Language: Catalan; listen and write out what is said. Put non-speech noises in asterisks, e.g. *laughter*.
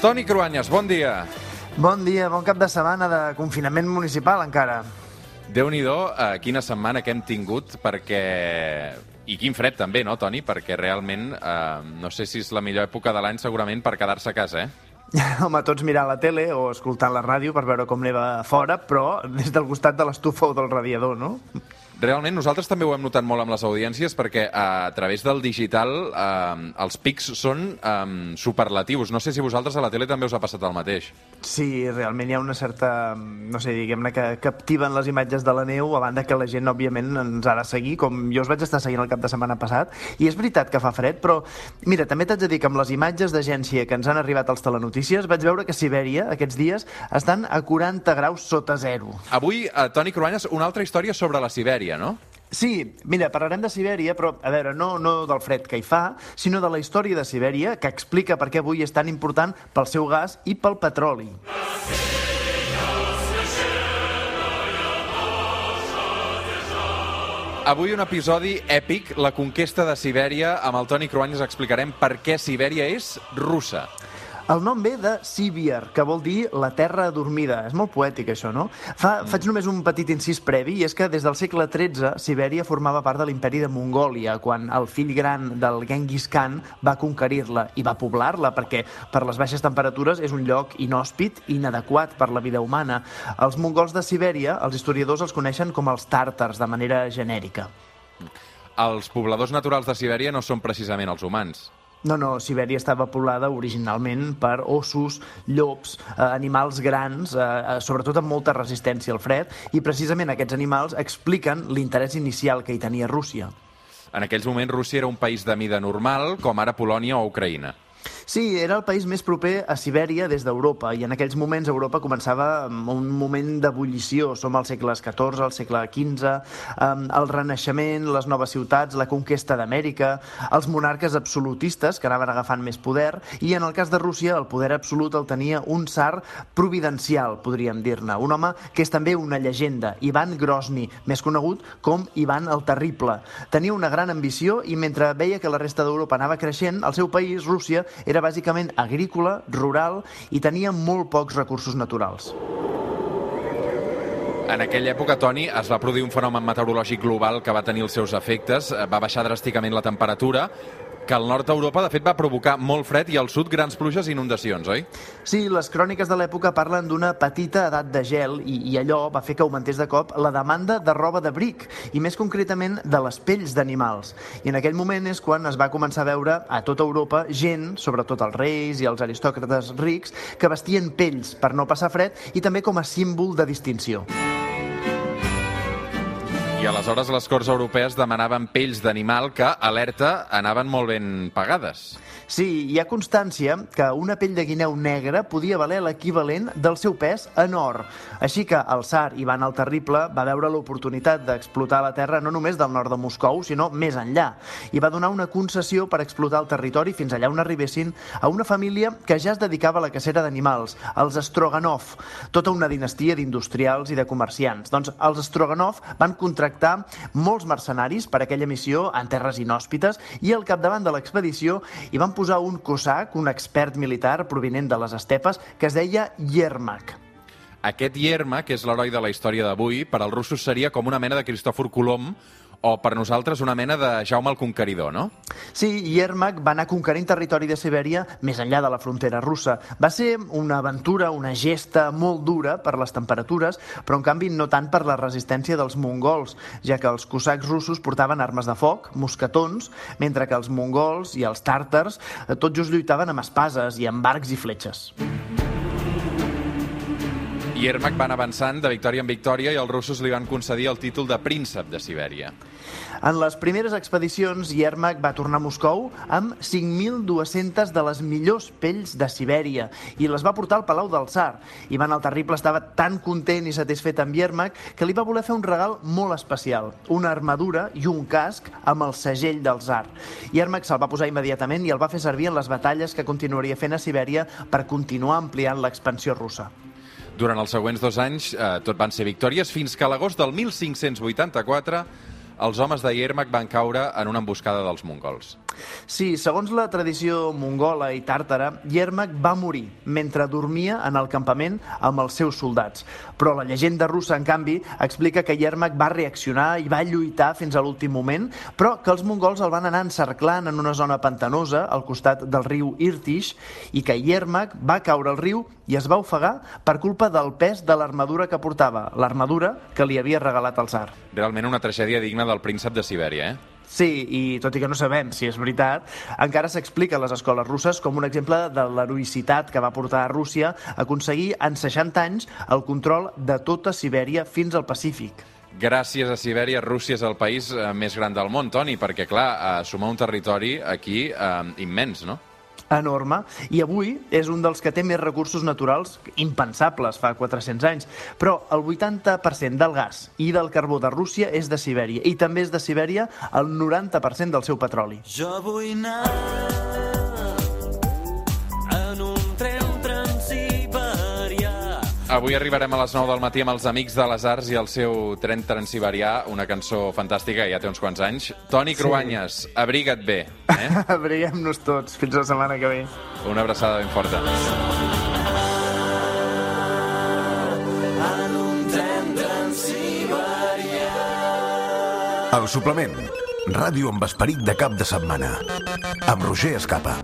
Toni Cruanyes, bon dia. Bon dia, bon cap de setmana de confinament municipal encara. Déu-n'hi-do, eh, quina setmana que hem tingut, perquè... I quin fred també, no, Toni? Perquè realment, eh, no sé si és la millor època de l'any segurament per quedar-se a casa, eh? *laughs* Home, tots mirant la tele o escoltant la ràdio per veure com neva fora, però des del costat de l'estufa o del radiador, no? Realment, nosaltres també ho hem notat molt amb les audiències perquè eh, a través del digital eh, els pics són eh, superlatius. No sé si vosaltres a la tele també us ha passat el mateix. Sí, realment hi ha una certa, no sé, diguem-ne, que captiven les imatges de la neu, a banda que la gent, òbviament, ens ha de seguir, com jo us vaig estar seguint el cap de setmana passat, i és veritat que fa fred, però, mira, també t'haig de dir que amb les imatges d'agència que ens han arribat als telenotícies, vaig veure que Sibèria, aquests dies, estan a 40 graus sota zero. Avui, eh, Toni Cruanyes, una altra història sobre la Sibèria, no? Sí, mira, parlarem de Sibèria, però, a veure, no, no del fred que hi fa, sinó de la història de Sibèria, que explica per què avui és tan important pel seu gas i pel petroli. Avui un episodi èpic, la conquesta de Sibèria. Amb el Toni Cruanyes explicarem per què Sibèria és russa. El nom ve de Sibir, que vol dir la terra adormida. És molt poètic, això, no? Fa, faig només un petit incís previ, i és que des del segle XIII Sibèria formava part de l'imperi de Mongòlia, quan el fill gran del Genghis Khan va conquerir-la i va poblar-la, perquè per les baixes temperatures és un lloc inhòspit i inadequat per la vida humana. Els mongols de Sibèria, els historiadors els coneixen com els tàrtars, de manera genèrica. Els pobladors naturals de Sibèria no són precisament els humans. No, no, Sibèria estava poblada originalment per ossos, llops, eh, animals grans, eh, eh, sobretot amb molta resistència al fred, i precisament aquests animals expliquen l'interès inicial que hi tenia Rússia. En aquells moments Rússia era un país de mida normal, com ara Polònia o Ucraïna. Sí, era el país més proper a Sibèria des d'Europa i en aquells moments Europa començava un moment d'ebullició. Som als segles XIV, al segle XV, el Renaixement, les noves ciutats, la conquesta d'Amèrica, els monarques absolutistes que anaven agafant més poder i en el cas de Rússia el poder absolut el tenia un tsar providencial, podríem dir-ne. Un home que és també una llegenda, Ivan Grozny, més conegut com Ivan el Terrible. Tenia una gran ambició i mentre veia que la resta d'Europa anava creixent, el seu país, Rússia, era bàsicament agrícola, rural i tenia molt pocs recursos naturals. En aquella època, Toni, es va produir un fenomen meteorològic global que va tenir els seus efectes, va baixar dràsticament la temperatura, que al nord d'Europa, de fet, va provocar molt fred i al sud grans pluges i inundacions, oi? Sí, les cròniques de l'època parlen d'una petita edat de gel i, i allò va fer que augmentés de cop la demanda de roba d'abric i més concretament de les pells d'animals. I en aquell moment és quan es va començar a veure a tota Europa gent, sobretot els reis i els aristòcrates rics, que vestien pells per no passar fred i també com a símbol de distinció. I aleshores les Corts Europees demanaven pells d'animal que, alerta, anaven molt ben pagades. Sí, hi ha constància que una pell de guineu negra podia valer l'equivalent del seu pes en or. Així que el tsar Ivan el Terrible va veure l'oportunitat d'explotar la terra no només del nord de Moscou, sinó més enllà. I va donar una concessió per explotar el territori fins allà on arribessin a una família que ja es dedicava a la cacera d'animals, els Stroganov, tota una dinastia d'industrials i de comerciants. Doncs els Stroganov van contractar molts mercenaris per aquella missió en terres inhòspites i al capdavant de l'expedició hi van posar un cossac, un expert militar provinent de les estepes, que es deia Yermak. Aquest Yermak, que és l'heroi de la història d'avui, per als russos seria com una mena de Cristòfor Colom o per nosaltres una mena de Jaume el Conqueridor, no? Sí, Yermak va anar conquerint territori de Sibèria més enllà de la frontera russa. Va ser una aventura, una gesta molt dura per les temperatures, però en canvi no tant per la resistència dels mongols, ja que els cosacs russos portaven armes de foc, mosquetons, mentre que els mongols i els tàrtars eh, tot just lluitaven amb espases i amb arcs i fletxes. Yermak van avançant de victòria en victòria i els russos li van concedir el títol de príncep de Sibèria. En les primeres expedicions, Yermak va tornar a Moscou amb 5.200 de les millors pells de Sibèria i les va portar al Palau del Tsar. Ivan el Terrible estava tan content i satisfet amb Yermak que li va voler fer un regal molt especial, una armadura i un casc amb el segell del Tsar. Yermak se'l va posar immediatament i el va fer servir en les batalles que continuaria fent a Sibèria per continuar ampliant l'expansió russa. Durant els següents dos anys, eh, tot van ser victòries, fins que a l'agost del 1584 els homes de Yermak van caure en una emboscada dels mongols. Sí, segons la tradició mongola i tàrtara, Yermak va morir mentre dormia en el campament amb els seus soldats. Però la llegenda russa, en canvi, explica que Yermak va reaccionar i va lluitar fins a l'últim moment, però que els mongols el van anar encerclant en una zona pantanosa al costat del riu Irtish i que Yermak va caure al riu i es va ofegar per culpa del pes de l'armadura que portava, l'armadura que li havia regalat el zar. Realment una tragèdia digna del príncep de Sibèria, eh? Sí, i tot i que no sabem si és veritat, encara s'explica a les escoles russes com un exemple de l'heroïcitat que va portar a Rússia a aconseguir en 60 anys el control de tota Sibèria fins al Pacífic. Gràcies a Sibèria, Rússia és el país eh, més gran del món, Toni, perquè, clar, eh, sumar un territori aquí eh, immens, no? Enorme i avui és un dels que té més recursos naturals impensables fa 400 anys. Però el 80% del gas i del carbó de Rússia és de Sibèria i també és de Sibèria el 90% del seu petroli. Jo vull anar Avui arribarem a les 9 del matí amb els Amics de les Arts i el seu tren transiberià, una cançó fantàstica, ja té uns quants anys. Toni Cruanyes, sí. abriga't bé. Eh? *laughs* Abriguem-nos tots. Fins la setmana que ve. Una abraçada ben forta. En un tren. El suplement. Ràdio amb esperit de cap de setmana. Amb Roger Escapa.